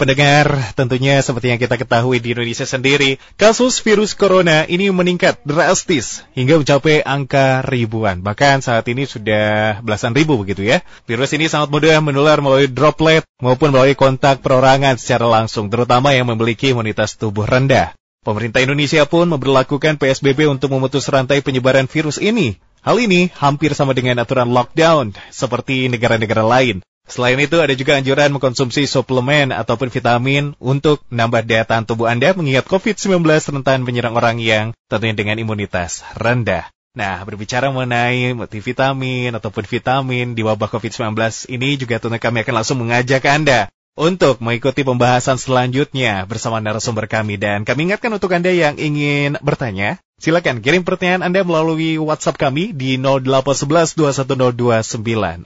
Pendengar, tentunya seperti yang kita ketahui di Indonesia sendiri, kasus virus corona ini meningkat drastis hingga mencapai angka ribuan. Bahkan saat ini sudah belasan ribu begitu ya. Virus ini sangat mudah menular melalui droplet maupun melalui kontak perorangan secara langsung, terutama yang memiliki imunitas tubuh rendah. Pemerintah Indonesia pun memperlakukan PSBB untuk memutus rantai penyebaran virus ini. Hal ini hampir sama dengan aturan lockdown seperti negara-negara lain. Selain itu, ada juga anjuran mengkonsumsi suplemen ataupun vitamin untuk menambah daya tahan tubuh Anda mengingat COVID-19 rentan menyerang orang yang tentunya dengan imunitas rendah. Nah, berbicara mengenai multivitamin ataupun vitamin di wabah COVID-19 ini juga tentu kami akan langsung mengajak Anda untuk mengikuti pembahasan selanjutnya bersama narasumber kami. Dan kami ingatkan untuk Anda yang ingin bertanya, silakan kirim pertanyaan Anda melalui WhatsApp kami di 0811 2102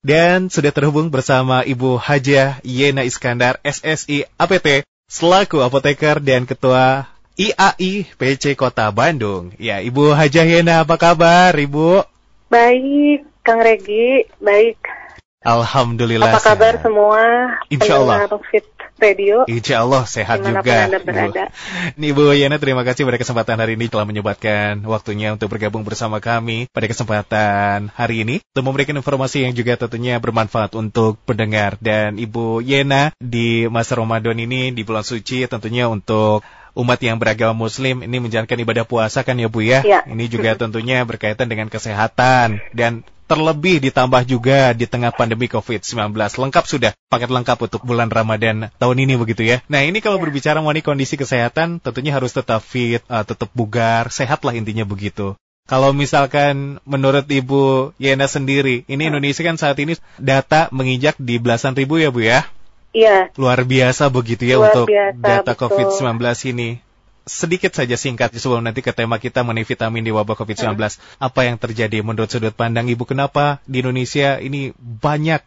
dan sudah terhubung bersama Ibu Hajah Yena Iskandar SSI APT selaku apoteker dan ketua IAI PC Kota Bandung. Ya, Ibu Hajah Yena apa kabar, Ibu? Baik, Kang Regi, baik. Alhamdulillah. Apa kabar sehat. semua? Insya Allah. Fit Radio. Insya Allah sehat Di mana juga. Anda berada. Bu. Nih Bu Yana terima kasih pada kesempatan hari ini telah menyempatkan waktunya untuk bergabung bersama kami pada kesempatan hari ini untuk memberikan informasi yang juga tentunya bermanfaat untuk pendengar dan Ibu Yena di masa Ramadan ini di bulan suci tentunya untuk umat yang beragama muslim ini menjalankan ibadah puasa kan ya Bu ya. ya. Ini juga tentunya berkaitan dengan kesehatan dan terlebih ditambah juga di tengah pandemi COVID-19. Lengkap sudah, paket lengkap untuk bulan Ramadan tahun ini begitu ya. Nah ini kalau ya. berbicara mengenai kondisi kesehatan, tentunya harus tetap fit, uh, tetap bugar, sehat lah intinya begitu. Kalau misalkan menurut Ibu Yena sendiri, ini ya. Indonesia kan saat ini data menginjak di belasan ribu ya Bu ya? Iya. Luar biasa begitu ya Luar untuk biasa, data COVID-19 ini sedikit saja singkat sebelum nanti ke tema kita mengenai vitamin di wabah COVID-19. Hmm. Apa yang terjadi menurut sudut pandang Ibu? Kenapa di Indonesia ini banyak?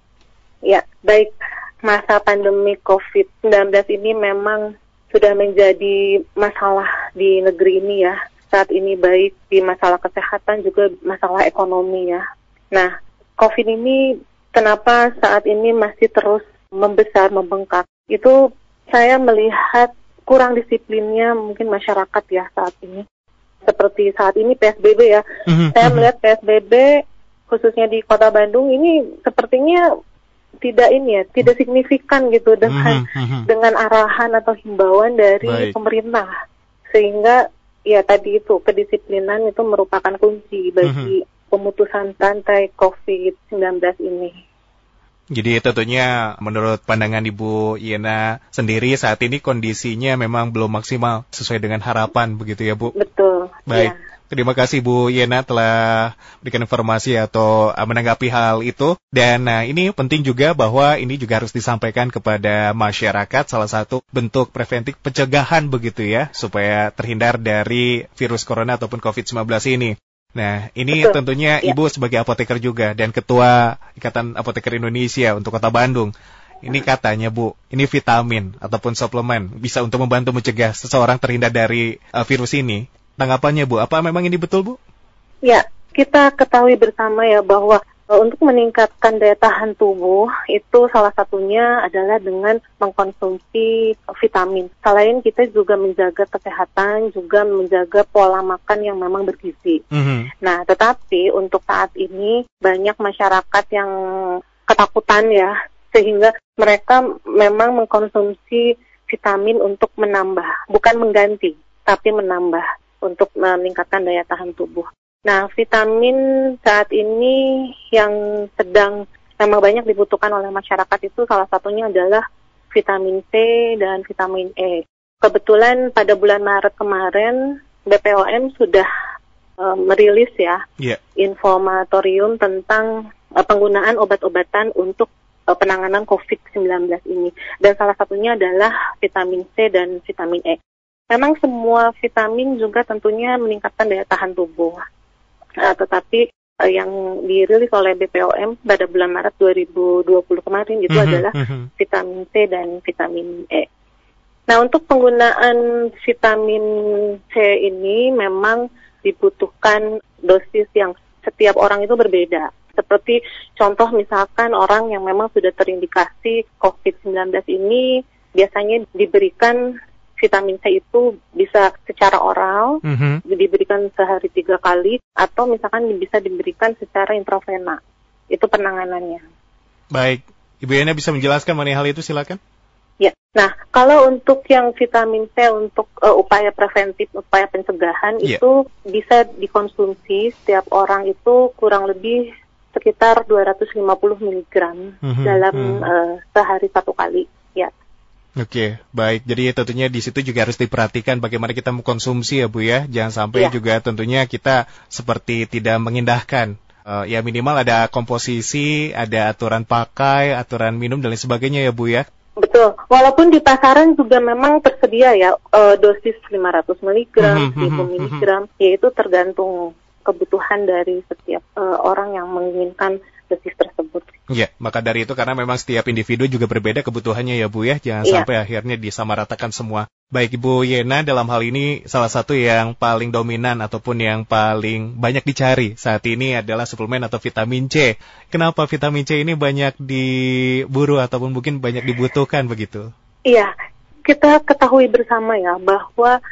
Ya, baik. Masa pandemi COVID-19 ini memang sudah menjadi masalah di negeri ini ya. Saat ini baik di masalah kesehatan juga masalah ekonomi ya. Nah, COVID ini kenapa saat ini masih terus membesar, membengkak? Itu saya melihat kurang disiplinnya mungkin masyarakat ya saat ini. Seperti saat ini PSBB ya. Mm-hmm. Saya mhm. melihat PSBB khususnya di Kota Bandung ini sepertinya tidak ini ya, tidak signifikan gitu dengan mm-hmm. dengan arahan atau himbauan dari Baik. pemerintah. Sehingga ya tadi itu kedisiplinan itu merupakan kunci bagi mm-hmm. pemutusan rantai COVID-19 ini. Jadi tentunya menurut pandangan Ibu Yena sendiri saat ini kondisinya memang belum maksimal sesuai dengan harapan begitu ya Bu? Betul. Baik. Ya. Terima kasih Bu Yena telah berikan informasi atau uh, menanggapi hal itu. Dan nah, ini penting juga bahwa ini juga harus disampaikan kepada masyarakat salah satu bentuk preventif pencegahan begitu ya supaya terhindar dari virus corona ataupun COVID-19 ini. Nah, ini Betul. tentunya ya. Ibu sebagai apoteker juga dan Ketua Ikatan Apoteker Indonesia untuk Kota Bandung. Ini katanya Bu, ini vitamin ataupun suplemen bisa untuk membantu mencegah seseorang terhindar dari uh, virus ini. Tanggapannya Bu, apa memang ini betul Bu? Ya, kita ketahui bersama ya bahwa untuk meningkatkan daya tahan tubuh itu salah satunya adalah dengan mengkonsumsi vitamin. Selain kita juga menjaga kesehatan, juga menjaga pola makan yang memang bergizi. Mm-hmm. Nah, tetapi untuk saat ini banyak masyarakat yang ketakutan ya, sehingga mereka memang mengkonsumsi vitamin untuk menambah, bukan mengganti, tapi menambah untuk meningkatkan daya tahan tubuh. Nah, vitamin saat ini yang sedang memang banyak dibutuhkan oleh masyarakat itu salah satunya adalah vitamin C dan vitamin E. Kebetulan pada bulan Maret kemarin BPOM sudah uh, merilis ya yeah. informatorium tentang uh, penggunaan obat-obatan untuk uh, penanganan COVID-19 ini. Dan salah satunya adalah vitamin C dan vitamin E. Memang semua vitamin juga tentunya meningkatkan daya tahan tubuh uh, tetapi uh, yang dirilis oleh BPOM pada bulan Maret 2020 kemarin itu mm -hmm, adalah mm -hmm. vitamin C dan vitamin E. Nah, untuk penggunaan vitamin C ini memang dibutuhkan dosis yang setiap orang itu berbeda. Seperti contoh misalkan orang yang memang sudah terindikasi COVID-19 ini biasanya diberikan vitamin C itu bisa secara oral, Mhm. diberikan sehari tiga kali, atau misalkan bisa diberikan secara intravena. Itu penanganannya. Baik, Ibu Yana bisa menjelaskan mengenai hal itu silakan. Ya, nah kalau untuk yang vitamin C untuk eh, upaya preventif, upaya pencegahan Iya. itu bisa dikonsumsi setiap orang itu kurang lebih sekitar 250 mg Mhm, dalam mhm. eh, sehari satu kali. Ya, Oke, baik. Jadi tentunya di situ juga harus diperhatikan bagaimana kita mengkonsumsi ya Bu ya. Jangan sampai Iya. juga tentunya kita seperti tidak mengindahkan. Eh, ya minimal ada komposisi, ada aturan pakai, aturan minum dan lain sebagainya ya Bu ya. betul. Walaupun di pasaran juga memang tersedia ya eh, dosis 500 mg, Mhm, 1000 mhm, mg, yaitu tergantung kebutuhan dari setiap eh, orang yang menginginkan dosis tersebut. Ya, maka dari itu karena memang setiap individu juga berbeda kebutuhannya ya Bu ya. Jangan Iya. sampai akhirnya disamaratakan semua. Baik Ibu Yena dalam hal ini salah satu yang paling dominan ataupun yang paling banyak dicari saat ini adalah suplemen atau vitamin C. Kenapa vitamin C ini banyak diburu ataupun mungkin banyak dibutuhkan begitu? Iya, kita ketahui bersama ya bahwa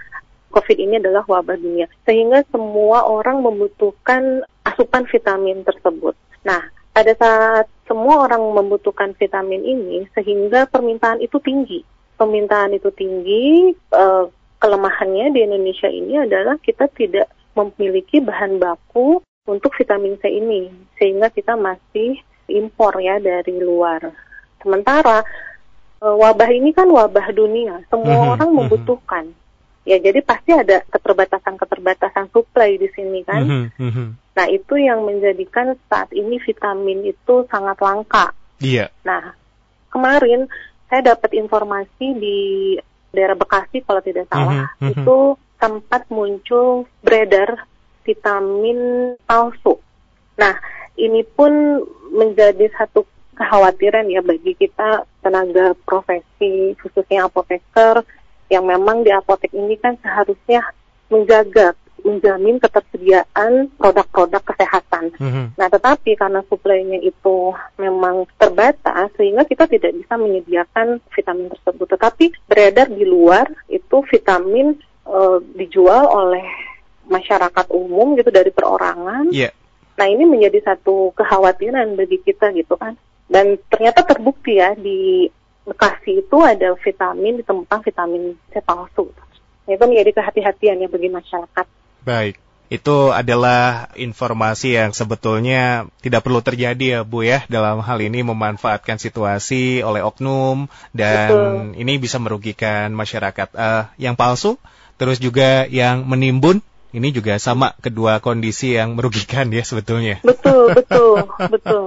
COVID ini adalah wabah dunia, sehingga semua orang membutuhkan asupan vitamin tersebut. Nah, pada saat semua orang membutuhkan vitamin ini, sehingga permintaan itu tinggi. Permintaan itu tinggi, eh, kelemahannya di Indonesia ini adalah kita tidak memiliki bahan baku untuk vitamin C ini, sehingga kita masih impor ya dari luar. Sementara eh, wabah ini kan wabah dunia, semua Mhm, orang mhm. membutuhkan. Ya, jadi pasti ada keterbatasan-keterbatasan suplai di sini kan. Mhm, mhm. Nah, itu yang menjadikan saat ini vitamin itu sangat langka. Iya. Nah, kemarin saya dapat informasi di daerah Bekasi kalau tidak salah, Mhm, mhm. itu sempat muncul beredar vitamin palsu. Nah, ini pun menjadi satu kekhawatiran ya bagi kita tenaga profesi khususnya apoteker yang memang di apotek ini kan seharusnya menjaga menjamin ketersediaan produk-produk kesehatan. Mhm. Nah, tetapi karena suplainya itu memang terbatas, sehingga kita tidak bisa menyediakan vitamin tersebut. Tetapi beredar di luar itu vitamin eh, dijual oleh masyarakat umum gitu dari perorangan. Iya. Nah, ini menjadi satu kekhawatiran bagi kita gitu kan. Dan ternyata terbukti ya di Bekasi itu ada vitamin ditemukan vitamin C palsu. Itu menjadi kehati-hatian ya bagi masyarakat. Baik. Itu adalah informasi yang sebetulnya tidak perlu terjadi ya Bu ya dalam hal ini memanfaatkan situasi oleh oknum dan Betul. ini bisa merugikan masyarakat. Eh, yang palsu terus juga yang menimbun ini juga sama kedua kondisi yang merugikan ya sebetulnya. Betul, betul, betul.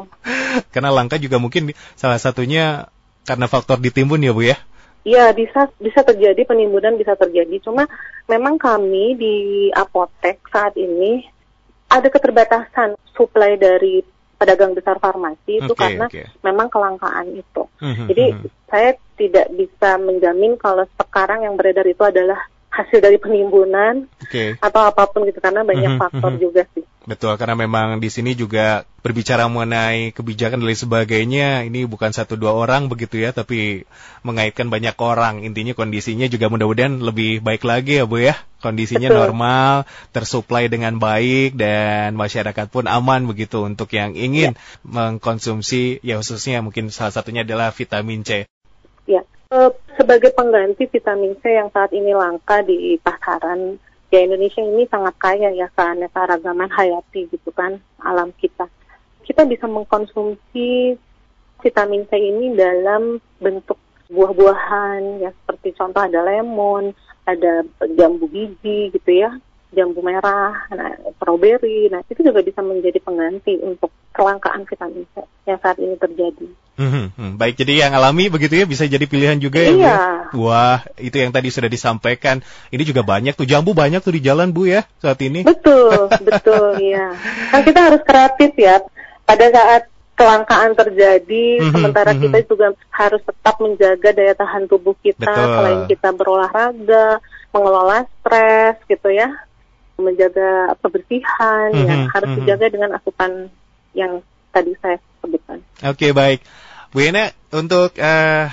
Karena langka juga mungkin salah satunya karena faktor ditimbun ya Bu ya. Iya bisa bisa terjadi penimbunan bisa terjadi. Cuma memang kami di apotek saat ini ada keterbatasan suplai dari pedagang besar farmasi itu Oke, karena oke. memang kelangkaan itu. Mhm, Jadi mhm. saya tidak bisa menjamin kalau sekarang yang beredar itu adalah hasil dari penimbunan Oke. atau apa pun gitu karena banyak Mhm, faktor mhm. juga sih. Betul, karena memang di sini juga berbicara mengenai kebijakan dan lain sebagainya, ini bukan satu dua orang begitu ya, tapi mengaitkan banyak orang. Intinya kondisinya juga mudah-mudahan lebih baik lagi ya Bu ya. Kondisinya Betul. normal, tersuplai dengan baik, dan masyarakat pun aman begitu untuk yang ingin mengkonsumsi, ya khususnya mungkin salah satunya adalah vitamin C. Ya, sebagai pengganti vitamin C yang saat ini langka di pasaran, ya Indonesia ini sangat kaya ya keanekaragaman hayati gitu kan alam kita. Kita bisa mengkonsumsi vitamin C ini dalam bentuk buah-buahan ya seperti contoh ada lemon, ada jambu biji gitu ya, jambu merah, nah, strawberry. Nah, itu juga bisa menjadi pengganti untuk kelangkaan vitamin C yang saat ini terjadi. Mhm. Baik, jadi yang alami begitu ya bisa jadi pilihan juga ya Bu ya? Iya. Wah, itu yang tadi sudah disampaikan. Ini juga banyak tuh jambu banyak tuh di jalan Bu ya saat ini. Betul, betul, ya. Kan kita harus kreatif ya. Pada saat kelangkaan terjadi, Mhm, sementara mhm. kita juga harus tetap menjaga daya tahan tubuh kita, Betul. selain kita berolahraga, mengelola stres, gitu ya, menjaga kebersihan, Mhm, yang harus mhm. dijaga dengan asupan yang tadi saya sebutkan. Oke baik, Bu Ena untuk uh,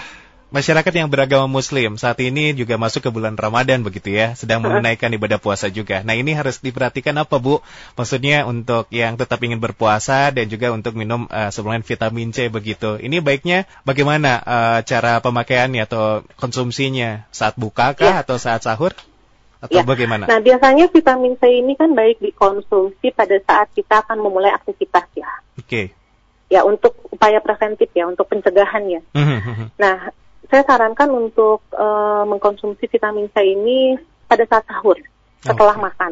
masyarakat yang beragama Muslim saat ini juga masuk ke bulan Ramadan begitu ya, sedang menunaikan ibadah puasa juga. Nah ini harus diperhatikan apa Bu? Maksudnya untuk yang tetap ingin berpuasa dan juga untuk minum uh, suplemen vitamin C begitu. Ini baiknya bagaimana uh, cara pemakaiannya atau konsumsinya saat buka kah ya. atau saat sahur? Atau ya. bagaimana? Nah biasanya vitamin C ini kan baik dikonsumsi pada saat kita akan memulai aktivitas ya. Oke. Okay ya untuk upaya preventif ya untuk pencegahan ya. Mhm, mhm. nah saya sarankan untuk uh, mengkonsumsi vitamin C ini pada saat sahur setelah okay. makan.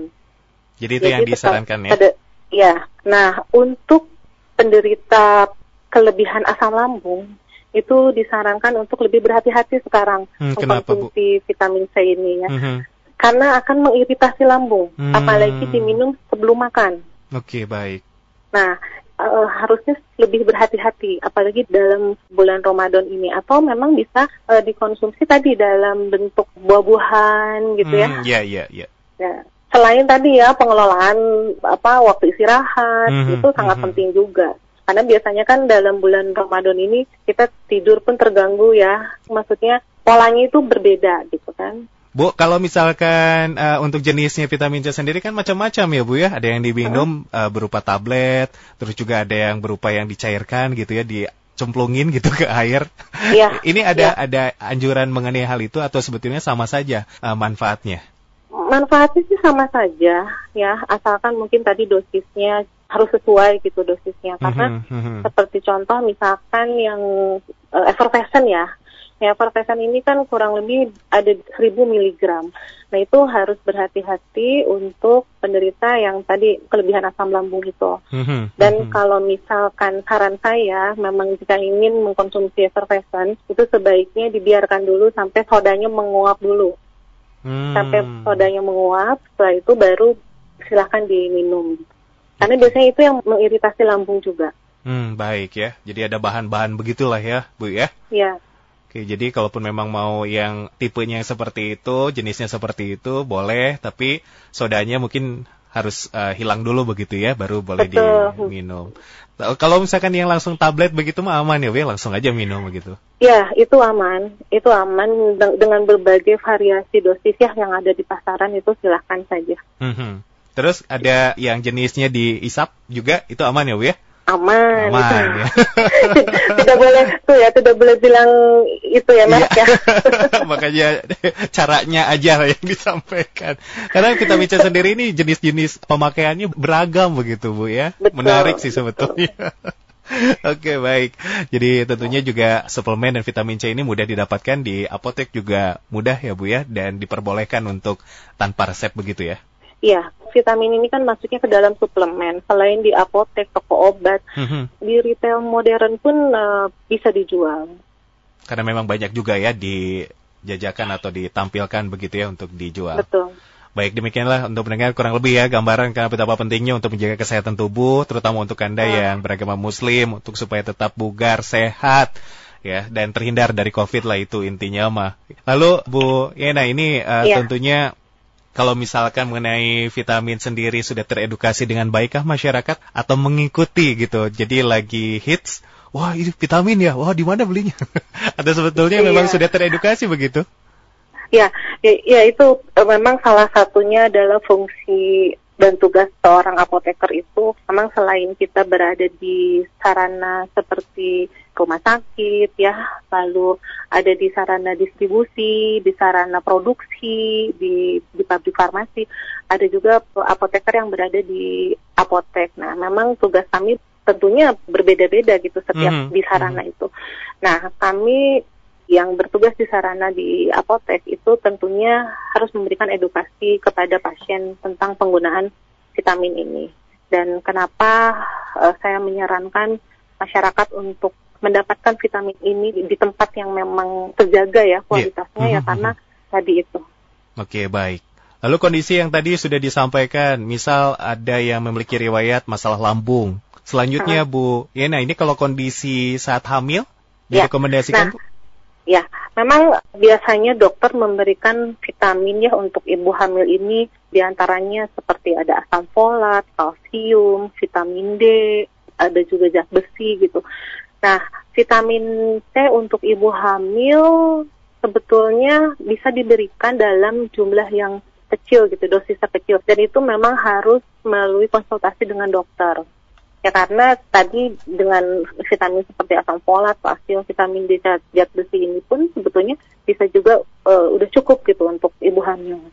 Jadi itu Jadi yang disarankan ya? Pada, ya. Nah untuk penderita kelebihan asam lambung itu disarankan untuk lebih berhati-hati sekarang hmm, mengkonsumsi kenapa, vitamin C ini ya. -hmm. Karena akan mengiritasi lambung, hmm. apalagi diminum sebelum makan. Oke, okay, baik. Nah, uh, harusnya lebih berhati-hati, apalagi dalam bulan Ramadan ini. Atau memang bisa uh, dikonsumsi tadi dalam bentuk buah-buahan gitu ya. Iya, iya, iya. Ya. Selain tadi ya pengelolaan apa waktu istirahat mm -hmm, itu sangat mm -hmm. penting juga. Karena biasanya kan dalam bulan Ramadan ini kita tidur pun terganggu ya. Maksudnya polanya itu berbeda gitu kan. Bu, kalau misalkan uh, untuk jenisnya vitamin C sendiri kan macam-macam ya Bu ya. Ada yang diminum uh, berupa tablet, terus juga ada yang berupa yang dicairkan gitu ya, dicemplungin gitu ke air. Iya. Ini ada ya. ada anjuran mengenai hal itu atau sebetulnya sama saja uh, manfaatnya? Manfaatnya sih sama saja ya, asalkan mungkin tadi dosisnya harus sesuai gitu dosisnya karena mm -hmm. seperti contoh misalkan yang uh, effervescent ya Ya, perpesan ini kan kurang lebih ada 1000 miligram. Nah, itu harus berhati-hati untuk penderita yang tadi kelebihan asam lambung itu. Mm-hmm. Dan mm-hmm. kalau misalkan saran saya, memang jika ingin mengkonsumsi effervescent, itu sebaiknya dibiarkan dulu sampai sodanya menguap dulu. Mm. Sampai sodanya menguap, setelah itu baru silahkan diminum. Karena biasanya itu yang mengiritasi lambung juga. Hmm, baik ya. Jadi ada bahan-bahan begitulah ya, Bu ya? Iya. Oke, jadi kalaupun memang mau yang tipenya seperti itu, jenisnya seperti itu, boleh, tapi sodanya mungkin harus uh, hilang dulu begitu ya, baru boleh Betul. diminum. Kalau misalkan yang langsung tablet begitu mah aman ya, langsung aja minum begitu. Ya, itu aman. Itu aman dengan berbagai variasi dosis ya yang ada di pasaran itu silahkan saja. Mm -hmm. Terus ada yang jenisnya diisap juga, itu aman ya, Bu ya? Aman. Aman ya. tidak boleh tuh ya, tidak boleh bilang itu ya Mas iya. ya. Makanya caranya aja yang disampaikan. Karena kita bicara sendiri ini jenis-jenis pemakaiannya beragam begitu Bu ya. Betul. Menarik sih sebetulnya. Oke baik. Jadi tentunya juga suplemen dan vitamin C ini mudah didapatkan di apotek juga mudah ya Bu ya dan diperbolehkan untuk tanpa resep begitu ya. Iya, vitamin ini kan masuknya ke dalam suplemen. Selain di apotek, toko obat, mm-hmm. di retail modern pun uh, bisa dijual. Karena memang banyak juga ya dijajakan atau ditampilkan begitu ya untuk dijual. Betul. Baik, demikianlah untuk mendengar kurang lebih ya gambaran karena betapa pentingnya untuk menjaga kesehatan tubuh, terutama untuk Anda hmm. yang beragama muslim, untuk supaya tetap bugar, sehat, ya, dan terhindar dari COVID lah itu intinya mah. Lalu Bu Yena ini uh, yeah. tentunya kalau misalkan mengenai vitamin sendiri sudah teredukasi dengan baikkah masyarakat atau mengikuti gitu. Jadi lagi hits, wah ini vitamin ya, wah di mana belinya? atau sebetulnya iya. memang sudah teredukasi begitu? Ya, ya, ya itu eh, memang salah satunya adalah fungsi dan tugas seorang apoteker itu memang selain kita berada di sarana seperti rumah sakit ya, lalu ada di sarana distribusi, di sarana produksi, di di pabrik farmasi, ada juga apoteker yang berada di apotek. Nah, memang tugas kami tentunya berbeda-beda gitu setiap mm -hmm. di sarana mm -hmm. itu. Nah, kami yang bertugas di sarana di apotek itu tentunya harus memberikan edukasi kepada pasien tentang penggunaan vitamin ini. Dan kenapa uh, saya menyarankan masyarakat untuk mendapatkan vitamin ini di, di tempat yang memang terjaga ya kualitasnya yeah. ya mhm, karena tadi itu. Oke, okay, baik. Lalu kondisi yang tadi sudah disampaikan, misal ada yang memiliki riwayat masalah lambung. Selanjutnya, uh Bu Yena, ini kalau kondisi saat hamil, ya. direkomendasikan, nah, Ya, memang biasanya dokter memberikan vitamin ya untuk ibu hamil ini di antaranya seperti ada asam folat, kalsium, vitamin D, ada juga zat besi gitu. Nah, vitamin C untuk ibu hamil sebetulnya bisa diberikan dalam jumlah yang kecil gitu, dosisnya kecil. Dan itu memang harus melalui konsultasi dengan dokter. Ya karena tadi dengan vitamin seperti asam folat, kalsium, vitamin D, zat, zat besi ini pun sebetulnya bisa juga uh, udah cukup gitu untuk ibu hamil.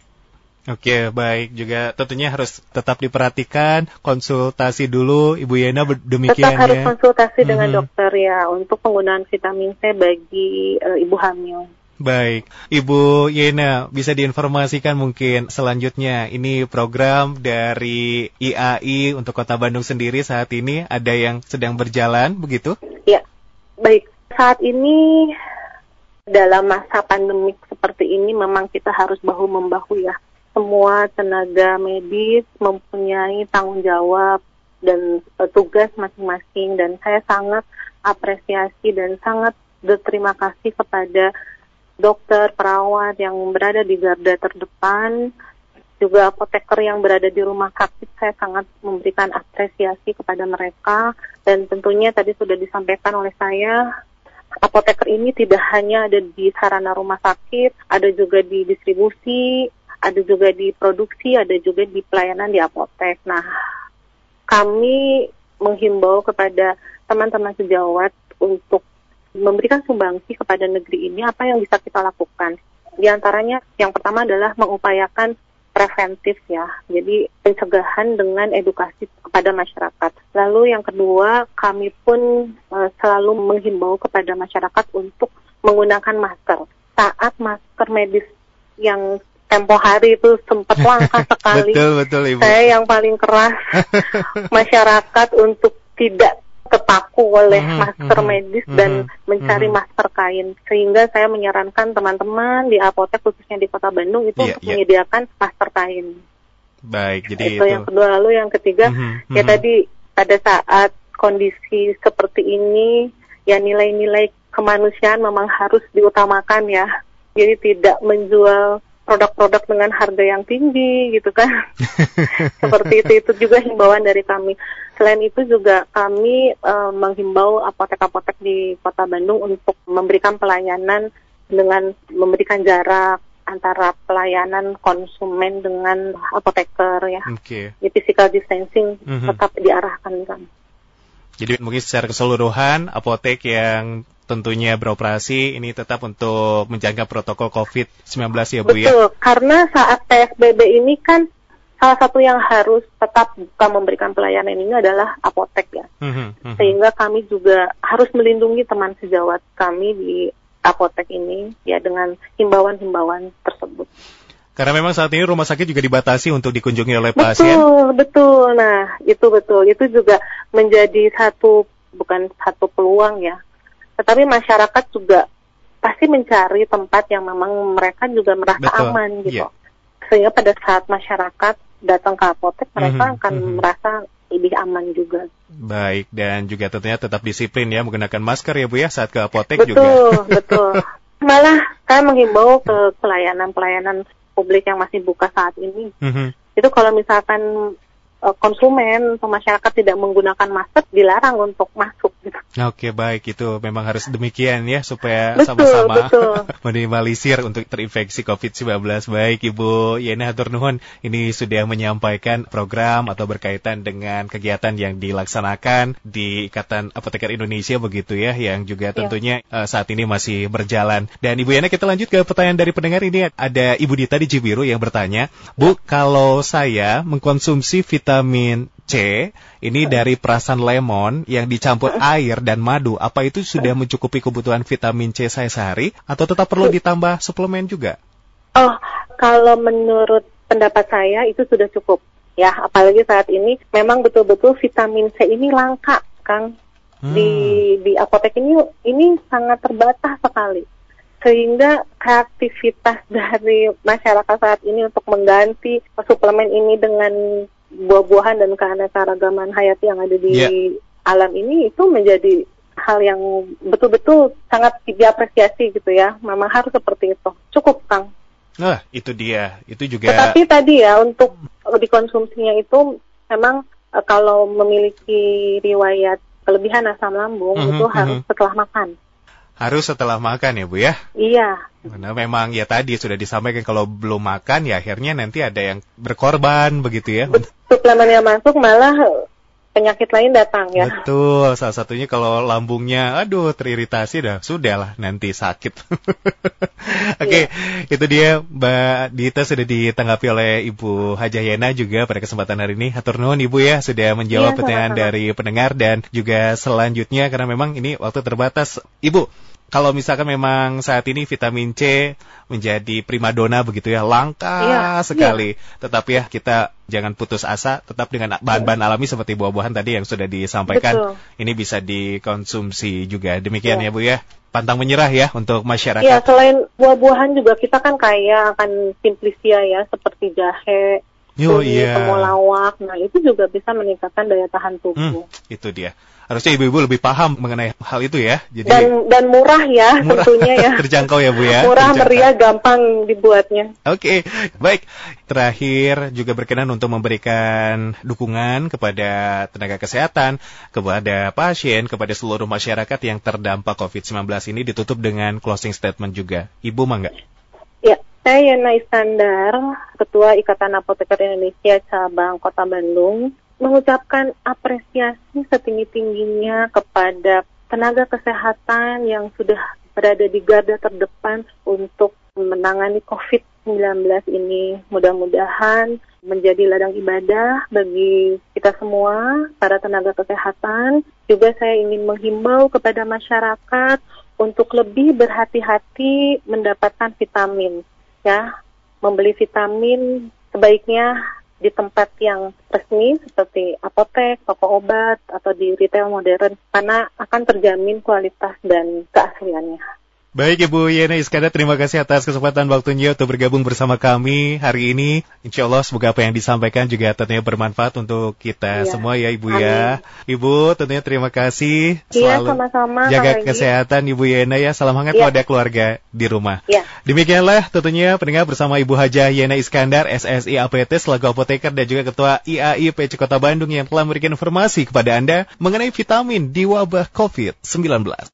Oke, baik. Juga tentunya harus tetap diperhatikan, konsultasi dulu Ibu Yena demikian tetap harus ya. konsultasi dengan mm -hmm. dokter ya untuk penggunaan vitamin C bagi uh, ibu hamil. Baik, Ibu Yena bisa diinformasikan mungkin selanjutnya ini program dari IAI untuk Kota Bandung sendiri saat ini ada yang sedang berjalan begitu? Ya, baik. Saat ini dalam masa pandemik seperti ini memang kita harus bahu membahu ya semua tenaga medis mempunyai tanggung jawab dan uh, tugas masing-masing dan saya sangat apresiasi dan sangat berterima kasih kepada dokter, perawat yang berada di garda terdepan, juga apoteker yang berada di rumah sakit, saya sangat memberikan apresiasi kepada mereka dan tentunya tadi sudah disampaikan oleh saya apoteker ini tidak hanya ada di sarana rumah sakit, ada juga di distribusi, ada juga di produksi, ada juga di pelayanan di apotek. Nah, kami menghimbau kepada teman-teman sejawat untuk memberikan sumbangsi kepada negeri ini apa yang bisa kita lakukan. Di antaranya yang pertama adalah mengupayakan preventif ya, jadi pencegahan dengan edukasi kepada masyarakat. Lalu yang kedua, kami pun uh, selalu menghimbau kepada masyarakat untuk menggunakan masker. Saat masker medis yang tempo hari itu sempat langka sekali. betul, betul, Ibu. Saya yang paling keras masyarakat untuk tidak terpaku oleh mm -hmm, masker mm -hmm, medis mm -hmm, dan mencari mm -hmm. masker kain. Sehingga saya menyarankan teman-teman di apotek khususnya di Kota Bandung itu yeah, untuk yeah. menyediakan masker kain. Baik, jadi itu, itu yang kedua lalu yang ketiga mm -hmm, ya mm -hmm. tadi pada saat kondisi seperti ini ya nilai-nilai kemanusiaan memang harus diutamakan ya. Jadi tidak menjual produk-produk dengan harga yang tinggi gitu kan. Seperti itu itu juga himbauan dari kami. Selain itu juga kami uh, menghimbau apotek-apotek di Kota Bandung untuk memberikan pelayanan dengan memberikan jarak antara pelayanan konsumen dengan apoteker ya. Okay. Di physical distancing mm -hmm. tetap diarahkan kan. Jadi mungkin secara keseluruhan apotek yang tentunya beroperasi ini tetap untuk menjaga protokol COVID-19 ya Bu Betul, ya? Betul, karena saat PSBB ini kan salah satu yang harus tetap buka memberikan pelayanan ini adalah apotek ya. Mm -hmm. Sehingga kami juga harus melindungi teman sejawat kami di apotek ini ya dengan himbauan-himbauan tersebut. Karena memang saat ini rumah sakit juga dibatasi untuk dikunjungi oleh pasien. Betul, betul. Nah, itu betul. Itu juga menjadi satu bukan satu peluang ya tetapi masyarakat juga pasti mencari tempat yang memang mereka juga merasa Betul. aman gitu. Yeah. Sehingga pada saat masyarakat datang ke apotek mereka mm -hmm. akan mm -hmm. merasa lebih aman juga. Baik, dan juga tentunya tetap disiplin ya menggunakan masker ya Bu ya saat ke apotek betul, juga. Betul, betul. Malah saya menghimbau ke pelayanan-pelayanan publik yang masih buka saat ini. Mm -hmm. Itu kalau misalkan konsumen atau masyarakat tidak menggunakan masker dilarang untuk masuk. Gitu. Oke baik itu memang harus demikian ya supaya sama-sama minimalisir untuk terinfeksi COVID-19. Baik Ibu Yena Hatur Nuhun ini sudah menyampaikan program atau berkaitan dengan kegiatan yang dilaksanakan di Ikatan Apoteker Indonesia begitu ya yang juga iya. tentunya ya. saat ini masih berjalan. Dan Ibu Yena kita lanjut ke pertanyaan dari pendengar ini ada Ibu Dita di Cibiru yang bertanya, Bu kalau saya mengkonsumsi vitamin vitamin C ini dari perasan lemon yang dicampur air dan madu. Apa itu sudah mencukupi kebutuhan vitamin C saya sehari atau tetap perlu ditambah suplemen juga? Oh, kalau menurut pendapat saya itu sudah cukup. Ya, apalagi saat ini memang betul-betul vitamin C ini langka, Kang. Hmm. Di di apotek ini ini sangat terbatas sekali sehingga kreativitas dari masyarakat saat ini untuk mengganti suplemen ini dengan buah-buahan dan keanekaragaman hayati yang ada di yeah. alam ini itu menjadi hal yang betul-betul sangat diapresiasi gitu ya. Memang harus seperti itu. Cukup, Kang. Nah, itu dia. Itu juga Tetapi tadi ya untuk dikonsumsinya itu memang uh, kalau memiliki riwayat kelebihan asam lambung Mhm, itu harus mhm. setelah makan. Harus setelah makan ya Bu ya. Iya, Karena memang ya tadi sudah disampaikan kalau belum makan ya akhirnya nanti ada yang berkorban begitu ya. suplemen yang masuk malah penyakit lain datang ya. Betul, salah satunya kalau lambungnya aduh teriritasi dah sudah lah nanti sakit. Oke, itu dia Mbak Dita sudah ditanggapi oleh Ibu Hajah Yena juga pada kesempatan hari ini. Hatur nuhun Ibu ya sudah menjawab Iya, pertanyaan dari pendengar dan juga selanjutnya karena memang ini waktu terbatas. Ibu, kalau misalkan memang saat ini vitamin C menjadi primadona begitu ya, langka Iya, sekali. Tetapi ya kita jangan putus asa, tetap dengan bahan-bahan alami seperti buah-buahan tadi yang sudah disampaikan. Betul. Ini bisa dikonsumsi juga. Demikian ya Iya. Bu ya. Pantang menyerah ya untuk masyarakat. Iya, selain buah-buahan juga kita kan kaya akan simplisia ya, seperti jahe, Yo, kunyit, iya. temulawak. Nah, itu juga bisa meningkatkan daya tahan Hmm, tubuh. itu dia. Harusnya ibu-ibu lebih paham mengenai hal itu ya. Jadi Dan dan murah ya murah, tentunya ya. terjangkau ya Bu ya. Murah terjangkau. meriah gampang dibuatnya. Oke, baik. Terakhir juga berkenan untuk memberikan dukungan kepada tenaga kesehatan, kepada pasien, kepada seluruh masyarakat yang terdampak COVID-19 ini ditutup dengan closing statement juga. Ibu mangga? Ya, saya Yana Iskandar, Ketua Ikatan Apoteker Indonesia Cabang Kota Bandung, mengucapkan apresiasi setinggi-tingginya kepada tenaga kesehatan yang sudah berada di garda terdepan untuk menangani COVID-19 ini. Mudah-mudahan menjadi ladang ibadah bagi kita semua, para tenaga kesehatan. Juga saya ingin menghimbau kepada masyarakat untuk lebih berhati-hati mendapatkan vitamin ya membeli vitamin sebaiknya di tempat yang resmi seperti apotek, toko obat atau di retail modern karena akan terjamin kualitas dan keasliannya. Baik Ibu Yena Iskandar, terima kasih atas kesempatan waktunya untuk bergabung bersama kami hari ini. Insya Allah semoga apa yang disampaikan juga tentunya bermanfaat untuk kita Iya. semua ya Ibu ya. Ibu tentunya terima kasih. Iya, sama-sama, Jaga Kang Regi. kesehatan Ibu Yena ya. Salam hangat Iya. kepada keluarga di rumah. Ya. Demikianlah tentunya pendengar bersama Ibu Haja Yena Iskandar, SSI APT selaku apoteker dan juga Ketua IAI PC Kota Bandung yang telah memberikan informasi kepada Anda mengenai vitamin di wabah COVID-19.